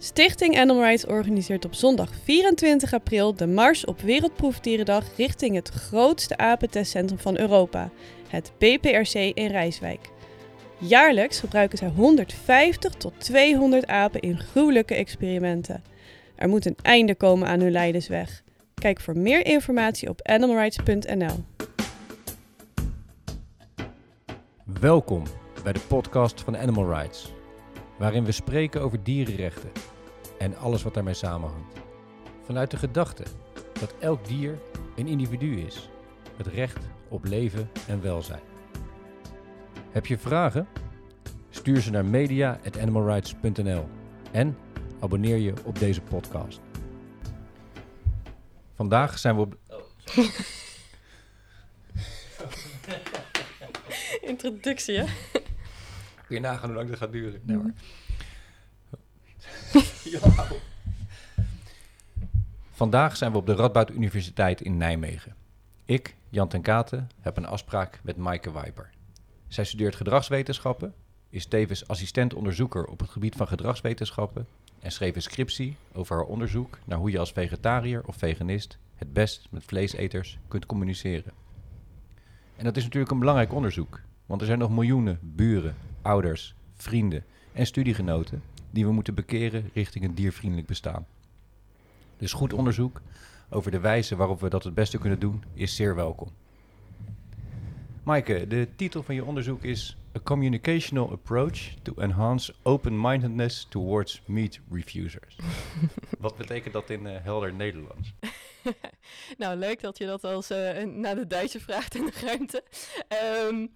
Stichting Animal Rights organiseert op zondag 24 april de Mars op Wereldproefdierendag richting het grootste apentestcentrum van Europa, het BPRC in Rijswijk. Jaarlijks gebruiken zij 150 tot 200 apen in gruwelijke experimenten. Er moet een einde komen aan hun lijdensweg. Kijk voor meer informatie op animalrights.nl. Welkom bij de podcast van Animal Rights, waarin we spreken over dierenrechten en alles wat daarmee samenhangt. Vanuit de gedachte dat elk dier een individu is, het recht op leven en welzijn. Heb je vragen? Stuur ze naar media.animalrights.nl en abonneer je op deze podcast. Vandaag zijn we op. Introductie, hè? Kun je nagaan hoe lang dit gaat duren? Nee hoor. Vandaag zijn we op de Radboud Universiteit in Nijmegen. Ik, Jan ten Katen, heb een afspraak met Maaike Wijper. Zij studeert gedragswetenschappen, is tevens assistent-onderzoeker op het gebied van gedragswetenschappen en schreef een scriptie over haar onderzoek naar hoe je als vegetariër of veganist het best met vleeseters kunt communiceren. En dat is natuurlijk een belangrijk onderzoek, want er zijn nog miljoenen buren, ouders, vrienden en studiegenoten die we moeten bekeren richting een diervriendelijk bestaan. Dus goed onderzoek over de wijze waarop we dat het beste kunnen doen is zeer welkom. Maaike, de titel van je onderzoek is A Communicational Approach to Enhance Open-Mindedness Towards Meat Refusers. Wat betekent dat in uh, helder Nederlands? nou, leuk dat je dat als uh, naar de Duitse vraagt in de ruimte. Um,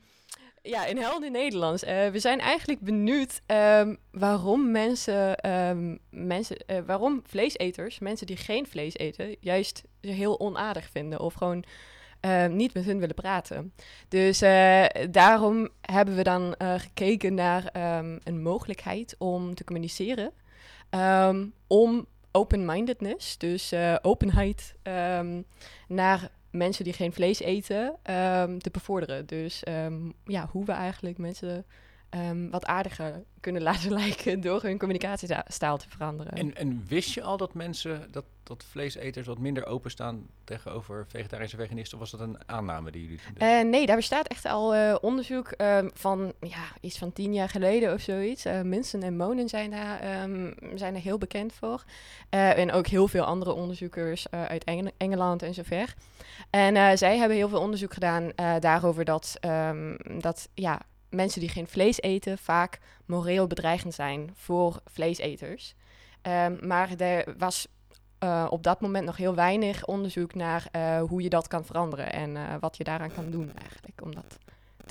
ja, in helder Nederlands. Uh, we zijn eigenlijk benieuwd um, waarom mensen, um, mensen uh, waarom vleeseters, mensen die geen vlees eten, juist heel onaardig vinden of gewoon uh, niet met hun willen praten. Dus uh, daarom hebben we dan gekeken naar een mogelijkheid om te communiceren. Om open-mindedness, dus openheid naar mensen die geen vlees eten te bevorderen. Dus ja, hoe we eigenlijk mensen Um, wat aardiger kunnen laten lijken door hun communicatiestaal te veranderen. En, en, wist je al dat mensen, dat, dat vleeseters wat minder openstaan tegenover vegetarische veganisten? Of was dat een aanname die jullie uh, nee, daar bestaat echt al uh, onderzoek um, van ja, iets van tien jaar geleden of zoiets. Uh, Minson en Monen zijn daar, um, zijn er heel bekend voor. en ook heel veel andere onderzoekers uit Engel Engeland en zover. En zij hebben heel veel onderzoek gedaan daarover dat, dat ja, mensen die geen vlees eten vaak moreel bedreigend zijn voor vleeseters. Um, maar er was uh, op dat moment nog heel weinig onderzoek naar uh, hoe je dat kan veranderen en uh, wat je daaraan kan doen eigenlijk om dat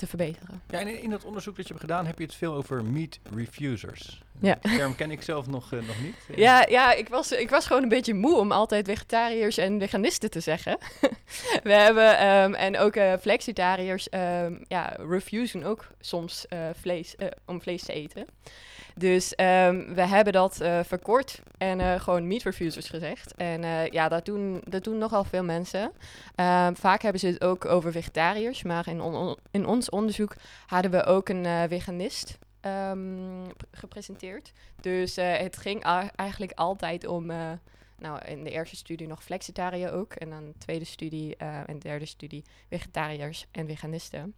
te verbeteren. Ja, en in, dat onderzoek dat je hebt gedaan heb je het veel over meat refusers. Ja. Die term ken ik zelf nog, nog niet. Ja, ja ik, was, ik was gewoon een beetje moe om altijd vegetariërs en veganisten te zeggen. We hebben, um, en ook flexitariërs, um, ja, refusen ook soms vlees, om vlees te eten. Dus um, we hebben dat uh, verkort en uh, gewoon meat refusers gezegd. En uh, ja, dat doen, dat doen nogal veel mensen. Um, vaak hebben ze het ook over vegetariërs, maar in, in ons onderzoek hadden we ook een veganist um, gepresenteerd. Dus het ging eigenlijk altijd om nou, in de eerste studie nog flexitariër ook. En dan de tweede studie uh, en derde studie vegetariërs en veganisten.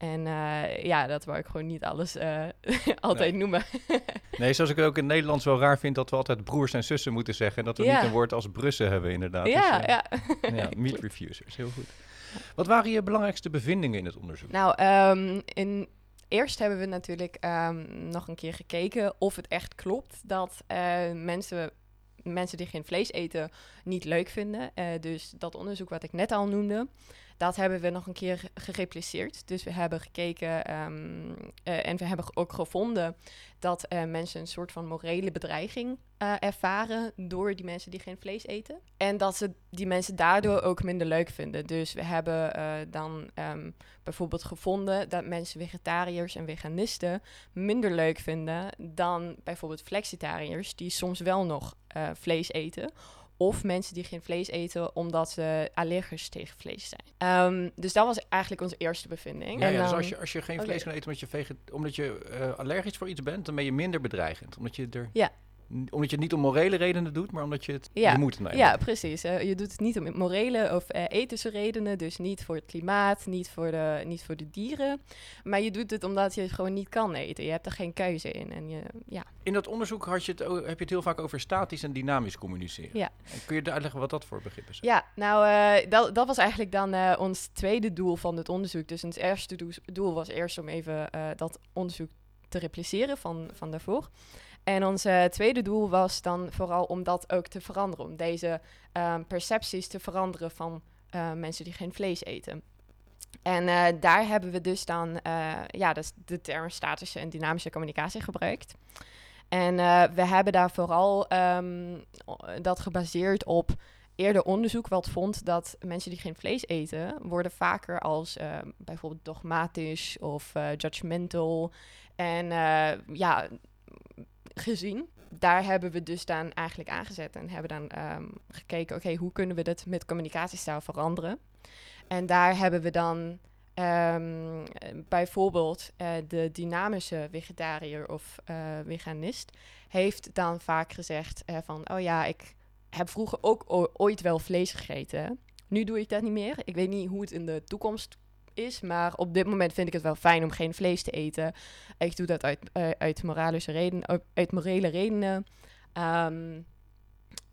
En uh, ja, dat wou ik gewoon niet alles uh, altijd nee. noemen. nee, zoals ik het ook in het Nederlands wel raar vind dat we altijd broers en zussen moeten zeggen. En dat we ja. niet een woord als brussen hebben, inderdaad. Ja, dus, uh, ja. ja. Meat refusers, heel goed. Wat waren je belangrijkste bevindingen in het onderzoek? Nou, um, in, eerst hebben we natuurlijk um, nog een keer gekeken of het echt klopt dat mensen mensen die geen vlees eten niet leuk vinden. Uh, dus dat onderzoek wat ik net al noemde, dat hebben we nog een keer gerepliceerd. Dus we hebben gekeken um, uh, en we hebben ook gevonden dat uh, mensen een soort van morele bedreiging ervaren door die mensen die geen vlees eten. En dat ze die mensen daardoor ook minder leuk vinden. Dus we hebben dan um, bijvoorbeeld gevonden dat mensen vegetariërs en veganisten minder leuk vinden dan bijvoorbeeld flexitariërs die soms wel nog vlees eten. Of mensen die geen vlees eten omdat ze allergisch tegen vlees zijn. Um, dus dat was eigenlijk onze eerste bevinding. Ja, ja dus als je, als je geen vlees okay. kan eten omdat je, omdat je uh, allergisch voor iets bent, dan ben je minder bedreigend. Omdat je er ja. Omdat je het niet om morele redenen doet, maar omdat je het Ja, je moet. nou Ja, precies. Eh, je doet het niet om morele of eh, ethische redenen, dus niet voor het klimaat, niet voor, de, niet voor de dieren. Maar je doet het omdat je het gewoon niet kan eten. Je hebt er geen keuze in. En je, ja. In dat onderzoek had je het, heb je het heel vaak over statisch en dynamisch communiceren. Ja. En kun je uitleggen wat dat voor begrippen zijn? ja, nou, eh, dat, dat was eigenlijk dan ons tweede doel van het onderzoek. Dus ons eerste doel, was eerst om even dat onderzoek te repliceren van, van daarvoor. En ons eh, tweede doel was dan vooral om dat ook te veranderen. Om deze ehm, percepties te veranderen van eh, mensen die geen vlees eten. En eh, daar hebben we dus dan ja, dus de term statische en dynamische communicatie gebruikt. En we hebben daar vooral ehm, dat gebaseerd op eerder onderzoek wat vond dat mensen die geen vlees eten, worden vaker als bijvoorbeeld dogmatisch of judgmental en ja, gezien. Daar hebben we dus dan eigenlijk aangezet en hebben dan ehm, gekeken, oké, hoe kunnen we dit met communicatiestijl veranderen? En daar hebben we dan ehm, eh, bijvoorbeeld eh, de dynamische vegetariër of eh, veganist heeft dan vaak gezegd eh, van, oh ja, ik heb vroeger ook ooit wel vlees gegeten. Nu doe ik dat niet meer. Ik weet niet hoe het in de toekomst is, maar op dit moment vind ik het wel fijn om geen vlees te eten. Ik doe dat uit, eh, uit redenen, uit- morele redenen. Ehm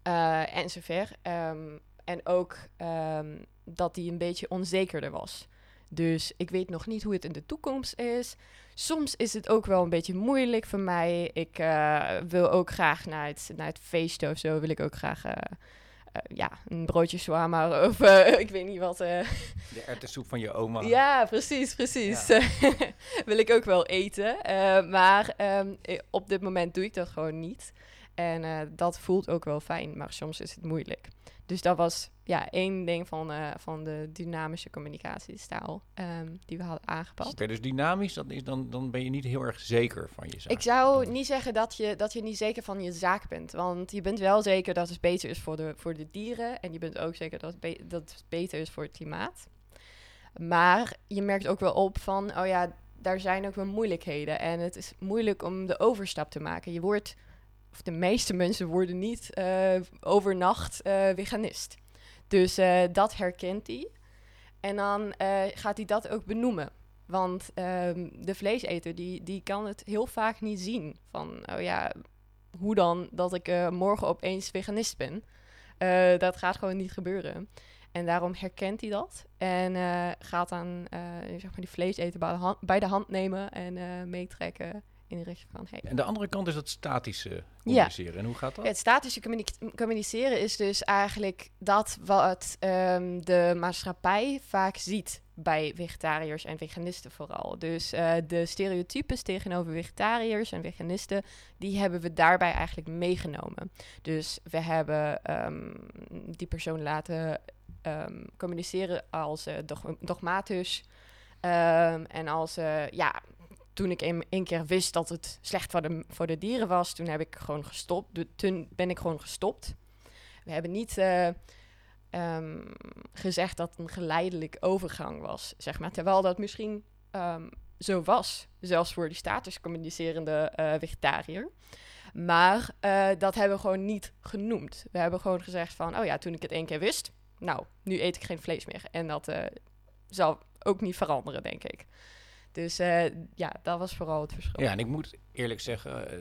eh, en zover. Ehm, en ook ehm, dat die een beetje onzekerder was. Dus ik weet nog niet hoe het in de toekomst is. Soms is het ook wel een beetje moeilijk voor mij. Ik eh, wil ook graag naar het, naar het of zo. Wil ik ook graag ja, een broodje shawarma of eh, ik weet niet wat. eh. De erwtensoep van je oma. Ja, precies, precies. wil ik ook wel eten. Eh, maar ehm, eh, op dit moment doe ik dat gewoon niet. En eh, dat voelt ook wel fijn, maar soms is het moeilijk. Dus dat was ja, één ding van, eh, van de dynamische communicatiestijl ehm, die we hadden aangepast. Oké, dus dynamisch, dat is dan, dan ben je niet heel erg zeker van je zaak. Ik zou niet zeggen dat je, dat je niet zeker van je zaak bent. Want je bent wel zeker dat het beter is voor de, voor de dieren. En je bent ook zeker dat het, be- dat het beter is voor het klimaat. Maar je merkt ook wel op van, oh ja, daar zijn ook wel moeilijkheden. En het is moeilijk om de overstap te maken. Je wordt, of de meeste mensen worden niet eh, overnacht eh, veganist. Dus eh, dat herkent hij. En dan gaat hij dat ook benoemen. Want ehm, de vleeseter, die, die kan het heel vaak niet zien. Van, oh ja, hoe dan dat ik morgen opeens veganist ben? Dat gaat gewoon niet gebeuren. En daarom herkent hij dat. En gaat dan zeg maar die vleeseter bij de, hand, bij de hand nemen en meetrekken in de richting van... Hey, En de andere kant is dat statische communiceren. En hoe gaat dat? het statische communi- communiceren is dus eigenlijk dat wat ehm, de maatschappij vaak ziet bij vegetariërs en veganisten vooral. Dus eh, de stereotypes tegenover vegetariërs en veganisten, die hebben we daarbij eigenlijk meegenomen. Dus we hebben ehm, die persoon laten ehm, communiceren als dog- dogmatisch en als, eh, ja, toen ik een, keer wist dat het slecht voor de, voor de dieren was, toen heb ik gewoon gestopt. Toen ben ik gewoon gestopt. We hebben niet eh, ehm, gezegd dat het een geleidelijk overgang was, zeg maar. Terwijl dat misschien ehm, zo was, zelfs voor die status communicerende eh, vegetariër. Maar eh, dat hebben we gewoon niet genoemd. We hebben gewoon gezegd van, oh ja, toen ik het één keer wist, nou, nu eet ik geen vlees meer. En dat zal ook niet veranderen, denk ik. Dus eh, ja, dat was vooral het verschil. Ja, en ik moet eerlijk zeggen eh,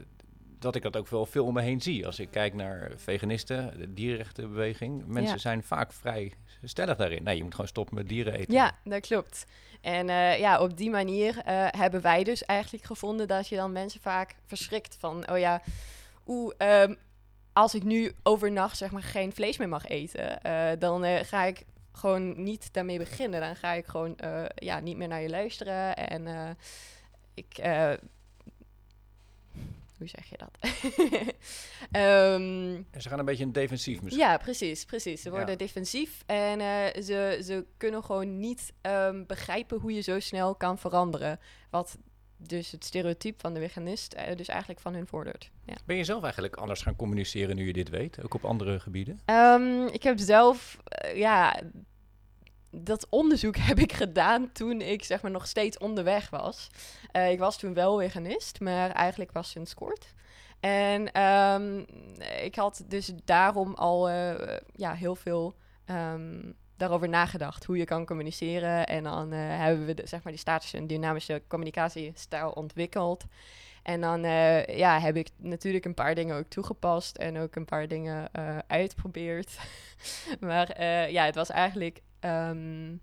dat ik dat ook wel veel om me heen zie. Als ik kijk naar veganisten, de dierenrechtenbeweging. Mensen Ja. zijn vaak vrij stellig daarin. Nee, je moet gewoon stoppen met dieren eten. Ja, dat klopt. En eh, ja, op die manier hebben wij dus eigenlijk gevonden dat je dan mensen vaak verschrikt van, oh ja, oeh, ehm, als ik nu overnacht zeg maar geen vlees meer mag eten, dan ga ik gewoon niet daarmee beginnen. Dan ga ik gewoon eh, ja, niet meer naar je luisteren en eh, ik... eh, hoe zeg je dat? En ze gaan een beetje een defensief misschien. ja, precies, precies. Ze worden Ja. defensief en ze, ze kunnen gewoon niet ehm, begrijpen hoe je zo snel kan veranderen. Wat dus het stereotype van de veganist eh, dus eigenlijk van hun vordert. Ja. Ben je zelf eigenlijk anders gaan communiceren nu je dit weet? Ook op andere gebieden? Ehm, ik heb zelf, eh, ja, dat onderzoek heb ik gedaan toen ik zeg maar nog steeds onderweg was. Eh, ik was toen wel veganist, maar eigenlijk was sinds kort. En ehm, ik had dus daarom al ja, heel veel ehm, daarover nagedacht. Hoe je kan communiceren. En dan eh, hebben we de, zeg maar die statische en dynamische communicatiestijl ontwikkeld. En dan eh, ja, heb ik natuurlijk een paar dingen ook toegepast en ook een paar dingen uh, uitgeprobeerd. maar ja, het was eigenlijk ehm,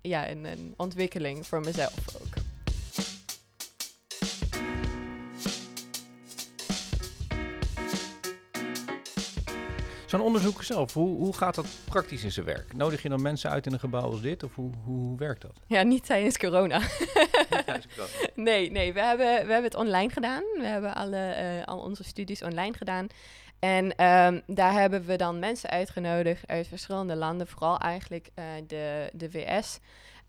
ja, een ontwikkeling voor mezelf ook. Zo'n onderzoek zelf, hoe, hoe gaat dat praktisch in zijn werk? Nodig je dan mensen uit in een gebouw als dit? Of hoe, hoe, werkt dat? Ja, niet tijdens corona. nee, nee we, hebben, we hebben het online gedaan. We hebben alle, uh, al onze studies online gedaan. En um, daar hebben we dan mensen uitgenodigd uit verschillende landen, vooral eigenlijk uh, de, de VS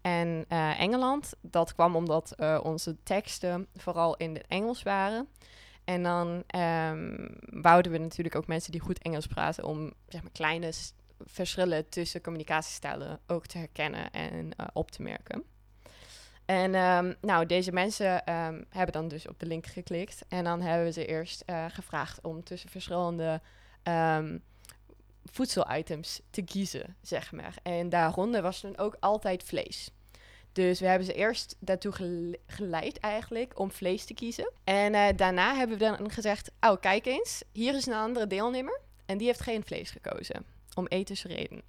en uh, Engeland. Dat kwam omdat onze teksten vooral in het Engels waren. En dan um, wouden we natuurlijk ook mensen die goed Engels praten om zeg maar kleine verschillen tussen communicatiestijlen ook te herkennen en uh, op te merken. En um, nou, deze mensen um, hebben dan dus op de link geklikt. En dan hebben we ze eerst uh, gevraagd om tussen verschillende voedselitems te kiezen, zeg maar. En daaronder was dan ook altijd vlees. Dus we hebben ze eerst daartoe geleid eigenlijk om vlees te kiezen. En uh, daarna hebben we dan gezegd, oh kijk eens, hier is een andere deelnemer. En die heeft geen vlees gekozen, om ethische redenen.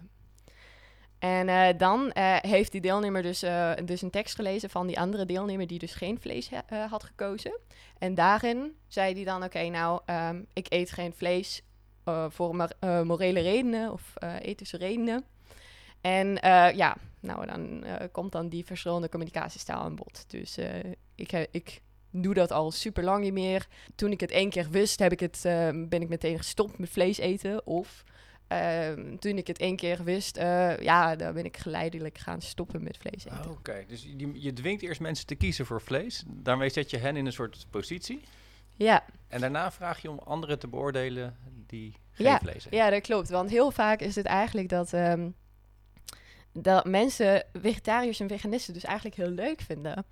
En uh, dan uh, heeft die deelnemer dus, dus een tekst gelezen van die andere deelnemer die dus geen vlees had gekozen. En daarin zei hij dan, oké, nou, um, ik eet geen vlees voor morele redenen of ethische redenen. En ja, nou, dan uh, komt dan die verschillende communicatiestijl aan bod. Dus uh, ik, ik doe dat al super lang niet meer. Toen ik het één keer wist, heb ik het, uh, ben ik meteen gestopt met vlees eten. Of ehm, toen ik het één keer wist, ja, dan ben ik geleidelijk gaan stoppen met vlees eten. Oh, Oké, dus je, je dwingt eerst mensen te kiezen voor vlees. Daarmee zet je hen in een soort positie. Ja. En daarna vraag je om anderen te beoordelen die geen ja, vlees eten. Ja, dat klopt. Want heel vaak is het eigenlijk dat... Um, dat mensen vegetariërs en veganisten dus eigenlijk heel leuk vinden.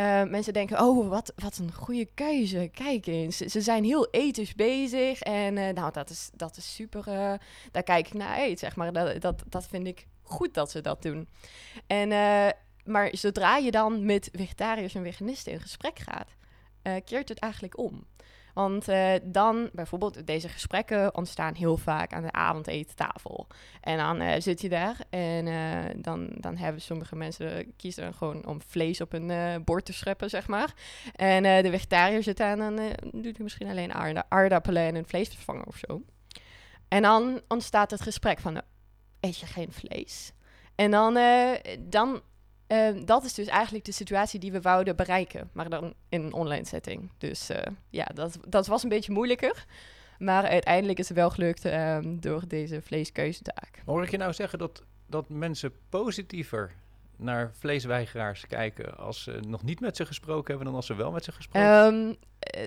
Uh, mensen denken, oh, wat, wat een goede keuze. Kijk eens, ze zijn heel ethisch bezig. En uh, nou, dat is, dat is super, uh, daar kijk ik naar uit, zeg maar. Dat, dat, dat vind ik goed dat ze dat doen. En, maar zodra je dan met vegetariërs en veganisten in gesprek gaat, keert het eigenlijk om. Want uh, dan, bijvoorbeeld, deze gesprekken ontstaan heel vaak aan de avondetentafel. En dan uh, zit je daar en uh, dan, dan hebben sommige mensen kiezen gewoon om vlees op een bord te scheppen, zeg maar. En de vegetariër zit aan en dan doet hij misschien alleen aardappelen en een vleesvervanger of zo. En dan ontstaat het gesprek van, eet je geen vlees? En dan, dan Uh, dat is dus eigenlijk de situatie die we wouden bereiken, maar dan in een online setting. Dus uh, ja, dat, dat was een beetje moeilijker. Maar uiteindelijk is het wel gelukt um, door deze vleeskeuzetaak. Hoor ik je nou zeggen dat, dat mensen positiever naar vleesweigeraars kijken als ze nog niet met ze gesproken hebben dan als ze wel met ze gesproken hebben? Um,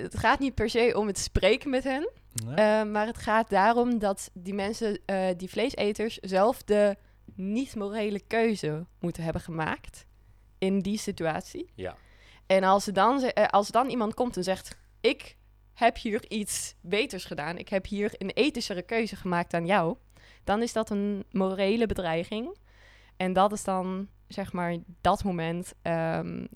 het gaat niet per se om het spreken met hen, nee. uh, maar het gaat daarom dat die mensen, uh, die vleeseters, zelf de niet-morele keuze moeten hebben gemaakt in die situatie. Ja. En als er, dan, eh, als er dan iemand komt en zegt: Ik heb hier iets beters gedaan, ik heb hier een ethischere keuze gemaakt dan jou, dan is dat een morele bedreiging. En dat is dan, zeg maar, dat moment um,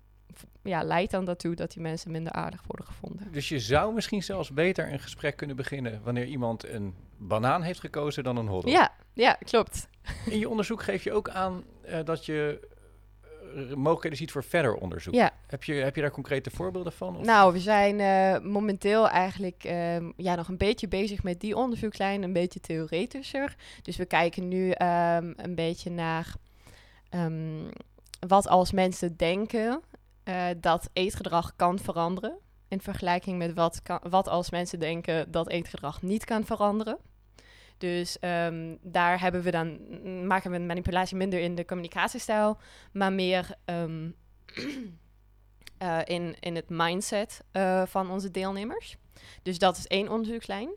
ja, leidt dan daartoe dat die mensen minder aardig worden gevonden. Dus je zou misschien zelfs beter een gesprek kunnen beginnen wanneer iemand een banaan heeft gekozen dan een hotdog. Ja, ja, klopt. In je onderzoek geef je ook aan uh, dat je uh, mogelijkheden ziet voor verder onderzoek. Ja. Heb, je, heb je daar concrete voorbeelden van? Of? Nou, we zijn uh, momenteel eigenlijk ja, nog een beetje bezig met die onderzoekslijn, een beetje theoretischer. Dus we kijken nu um, een beetje naar um, wat als mensen denken dat eetgedrag kan veranderen. In vergelijking met wat, kan, wat als mensen denken dat eetgedrag niet kan veranderen. Dus um, daar hebben we dan, maken we een manipulatie minder in de communicatiestijl, maar meer um, uh, in, in het mindset uh, van onze deelnemers. Dus dat is één onderzoekslijn.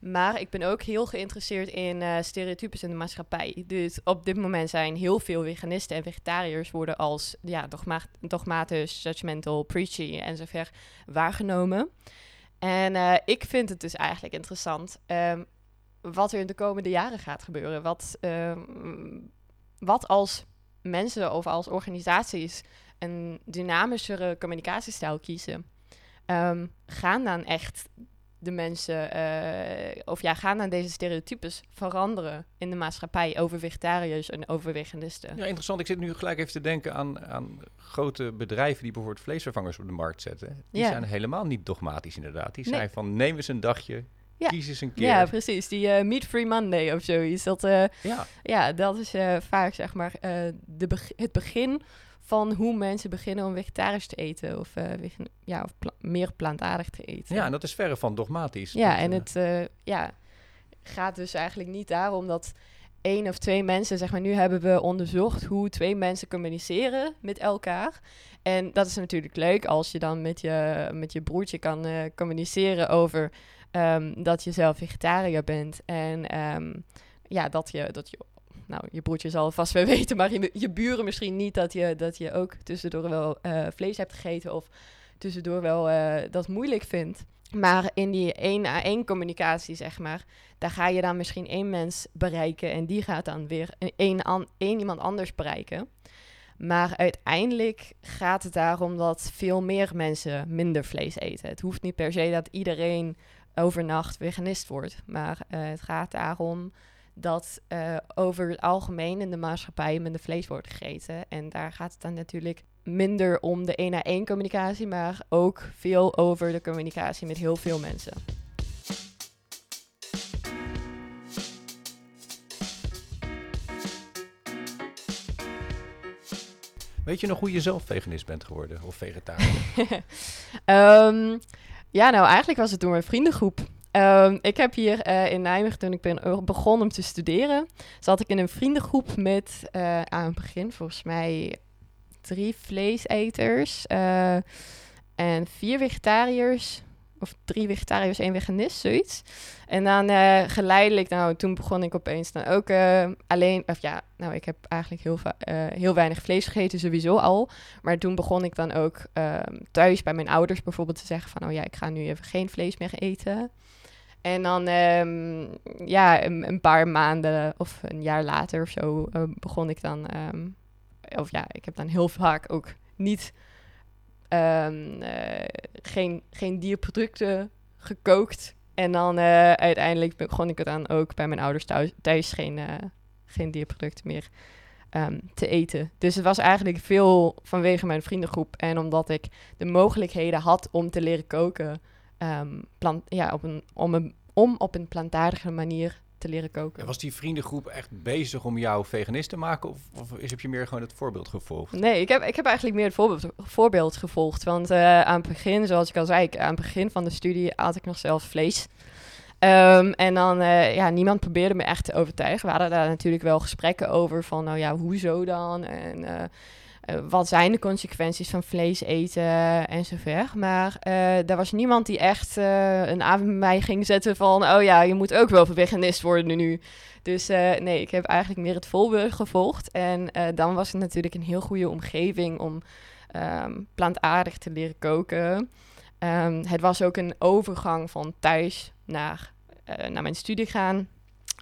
Maar ik ben ook heel geïnteresseerd in uh, stereotypes in de maatschappij. Dus op dit moment zijn heel veel veganisten en vegetariërs worden als ja, dogma dogmatisch, judgmental, preachy en zover waargenomen. En eh, ik vind het dus eigenlijk interessant ehm, wat er in de komende jaren gaat gebeuren. Wat, ehm, wat als mensen of als organisaties een dynamischere communicatiestijl kiezen, ehm, gaan dan echt de mensen, eh, of ja, gaan dan deze stereotypes veranderen in de maatschappij over vegetariërs en over veganisten? Ja, interessant. Ik zit nu gelijk even te denken aan, aan grote bedrijven die bijvoorbeeld vleesvervangers op de markt zetten. Die Ja. zijn helemaal niet dogmatisch inderdaad. Die Nee. zijn van neem eens een dagje, Ja. kies eens een keer. Ja, precies. Die eh, Meat Free Monday of zoiets. Dat, eh, Ja. ja, dat is eh, vaak zeg maar de beg- het begin van hoe mensen beginnen om vegetarisch te eten. Of, ja, of pla- meer plantaardig te eten. ja, en dat is verre van dogmatisch. Ja, Dat, en het ja, gaat dus eigenlijk niet daarom dat één of twee mensen, zeg maar, nu hebben we onderzocht hoe twee mensen communiceren met elkaar. En dat is natuurlijk leuk als je dan met je, met je broertje kan communiceren over ehm, dat je zelf vegetariër bent. En ehm, ja, dat je, dat je, nou, je broertje zal vast wel weten, maar je, buren misschien niet dat je, dat je ook tussendoor wel eh, vlees hebt gegeten of tussendoor wel eh, dat moeilijk vindt. Maar in die één à één communicatie, zeg maar, daar ga je dan misschien één mens bereiken en die gaat dan weer een- één, één iemand anders bereiken. Maar uiteindelijk gaat het daarom dat veel meer mensen minder vlees eten. Het hoeft niet per se dat iedereen overnacht veganist wordt. Maar eh, het gaat daarom dat eh, over het algemeen in de maatschappij minder vlees wordt gegeten. En daar gaat het dan natuurlijk minder om de één à één communicatie, maar ook veel over de communicatie met heel veel mensen. Weet je nog hoe je zelf veganist bent geworden of vegetariër? Ehm, ja, nou eigenlijk was het door mijn vriendengroep. Ehm, ik heb hier eh, in Nijmegen, toen ik ben o- begonnen om te studeren, zat ik in een vriendengroep met eh, aan het begin volgens mij drie vleeseters eh, en vier vegetariërs. Of drie vegetariërs, één veganist, zoiets. En dan eh, geleidelijk, nou, toen begon ik opeens dan ook eh, alleen... Of ja, nou, ik heb eigenlijk heel, eh, heel weinig vlees gegeten sowieso al. Maar toen begon ik dan ook ehm, thuis bij mijn ouders bijvoorbeeld te zeggen van... oh ja, ik ga nu even geen vlees meer eten. En dan, ehm, ja, een, paar maanden of een jaar later of zo begon ik dan... ehm, of ja, ik heb dan heel vaak ook niet... ehm, eh, geen, geen dierproducten gekookt. En dan eh, uiteindelijk begon ik het dan ook bij mijn ouders thuis, thuis geen, eh, geen dierproducten meer ehm, te eten. Dus het was eigenlijk veel vanwege mijn vriendengroep. En omdat ik de mogelijkheden had om te leren koken, ehm, plant, ja, op om, een, om op een plantaardige manier te leren koken. Was die vriendengroep echt bezig om jou veganist te maken? Of, of is, heb je meer gewoon het voorbeeld gevolgd? Nee, ik heb, ik heb eigenlijk meer het voorbeeld, voorbeeld gevolgd. Want eh, aan het begin, zoals ik al zei, ik, aan het begin van de studie at ik nog zelfs vlees. Ehm, en dan, eh, ja, niemand probeerde me echt te overtuigen. We hadden daar natuurlijk wel gesprekken over van, nou ja, hoezo dan? En eh, wat zijn de consequenties van vlees eten en zover. Maar eh daar was niemand die echt eh, een avond met mij ging zetten van, oh ja, je moet ook wel veganist worden nu. Dus eh, nee, ik heb eigenlijk meer het voorbeeld gevolgd. En eh, dan was het natuurlijk een heel goede omgeving om ehm, plantaardig te leren koken. Ehm, het was ook een overgang van thuis naar, eh, naar mijn studie gaan.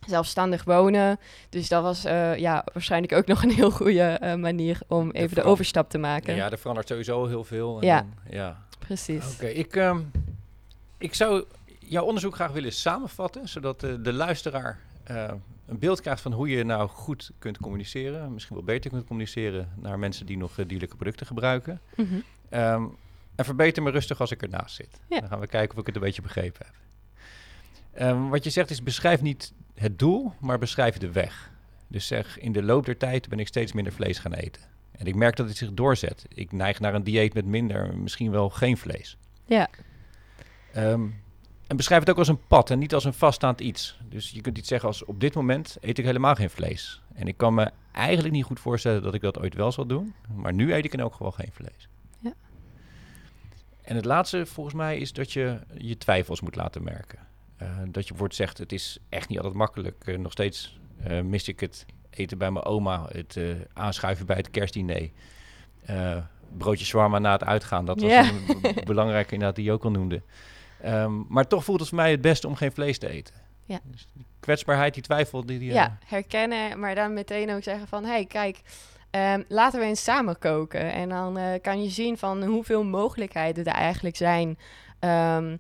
Zelfstandig wonen. Dus dat was eh, ja, waarschijnlijk ook nog een heel goede eh, manier om even de overstap te maken. Ja, er verandert sowieso heel veel. En Ja. dan- ja. Precies. Oké, ik, ehm, ik zou jouw onderzoek graag willen samenvatten, zodat de, de luisteraar eh, een beeld krijgt van hoe je nou goed kunt communiceren. Misschien wel beter kunt communiceren naar mensen die nog eh, dierlijke producten gebruiken. Mhm. Ehm, en verbeter me rustig als ik ernaast zit. Ja. Dan gaan we kijken of ik het een beetje begrepen heb. Ehm, wat je zegt is, beschrijf niet het doel, maar beschrijf de weg. Dus zeg, in de loop der tijd ben ik steeds minder vlees gaan eten. En ik merk dat het zich doorzet. Ik neig naar een dieet met minder, misschien wel geen vlees. Ja. Ehm, en beschrijf het ook als een pad en niet als een vaststaand iets. Dus je kunt iets zeggen als op dit moment eet ik helemaal geen vlees. En ik kan me eigenlijk niet goed voorstellen dat ik dat ooit wel zal doen. Maar nu eet ik in elk geval geen vlees. Ja. En het laatste volgens mij is dat je je twijfels moet laten merken. Eh, dat je bijvoorbeeld zegt, het is echt niet altijd makkelijk. Eh, nog steeds eh, mis ik het eten bij mijn oma, het aanschuiven bij het kerstdiner. Broodje shawarma na het uitgaan, dat was een belangrijke inderdaad die je ook al noemde. Ehm, maar toch voelt het voor mij het beste om geen vlees te eten. Ja. Dus die kwetsbaarheid, die twijfel, die... die Ja, herkennen, maar dan meteen ook zeggen van... hé, hey, kijk, ehm, laten we eens samen koken. En dan kan je zien van hoeveel mogelijkheden er eigenlijk zijn... ehm,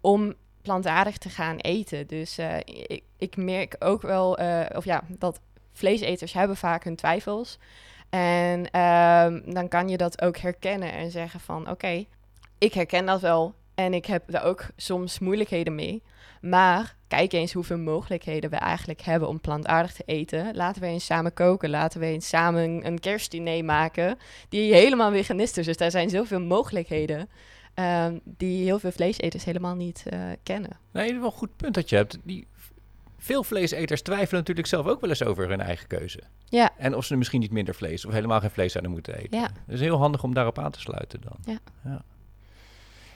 om plantaardig te gaan eten. Dus eh, ik, ik merk ook wel... eh, of ja, dat vleeseters hebben vaak hun twijfels. En ehm, dan kan je dat ook herkennen en zeggen van... oké, ik herken dat wel... en ik heb daar ook soms moeilijkheden mee... Maar kijk eens hoeveel mogelijkheden we eigenlijk hebben om plantaardig te eten. Laten we eens samen koken. Laten we eens samen een- kerstdiner maken. Die helemaal veganistisch is. Dus daar zijn zoveel mogelijkheden. Ehm, die heel veel vleeseters helemaal niet eh, kennen. Nee, wel een goed punt dat je hebt. Die, veel vleeseters twijfelen natuurlijk zelf ook wel eens over hun eigen keuze. Ja. En of ze misschien niet minder vlees of helemaal geen vlees zouden moeten eten. Ja. Is heel handig om daarop aan te sluiten dan. Ja.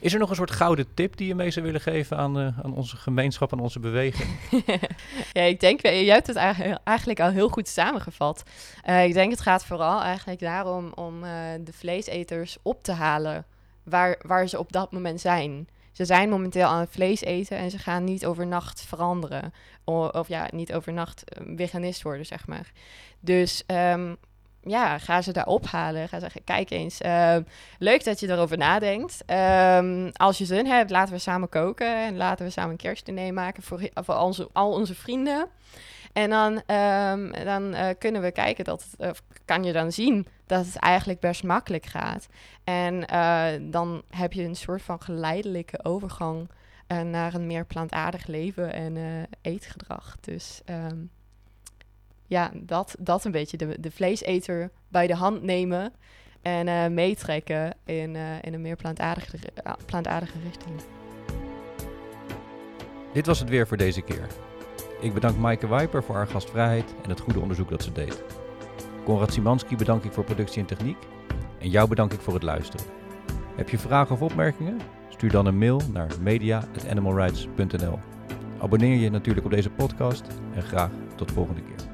Is er nog een soort gouden tip die je mee zou willen geven aan, eh, aan onze gemeenschap, aan onze beweging? ja, ik denk, eh, jij hebt het eigenlijk al heel goed samengevat. Ik denk het gaat vooral eigenlijk daarom om de vleeseters op te halen waar, waar ze op dat moment zijn. Ze zijn momenteel aan het vlees eten en ze gaan niet overnacht veranderen. Of ja, niet overnacht eh, veganist worden, zeg maar. Dus ehm, ja, ga ze daar ophalen. Ga zeggen, kijk eens, ehm, leuk dat je erover nadenkt. Ehm, als je zin hebt, laten we samen koken en laten we samen een kerstdiner maken voor, voor onze, al onze vrienden. En dan, ehm, dan eh, kunnen we kijken dat, het, kan je dan zien dat het eigenlijk best makkelijk gaat. En eh, dan heb je een soort van geleidelijke overgang eh, naar een meer plantaardig leven en eetgedrag. Dus ehm, ja, dat, dat een beetje. De, de vleeseter bij de hand nemen en meetrekken in, in een meer plantaardige, plantaardige richting. Dit was het weer voor deze keer. Ik bedank Maaike Wijper voor haar gastvrijheid en het goede onderzoek dat ze deed. Konrad Simanski bedank ik voor productie en techniek. En jou bedank ik voor het luisteren. Heb je vragen of opmerkingen? Stuur dan een mail naar media.animalrights.nl. Abonneer je natuurlijk op deze podcast en graag tot de volgende keer.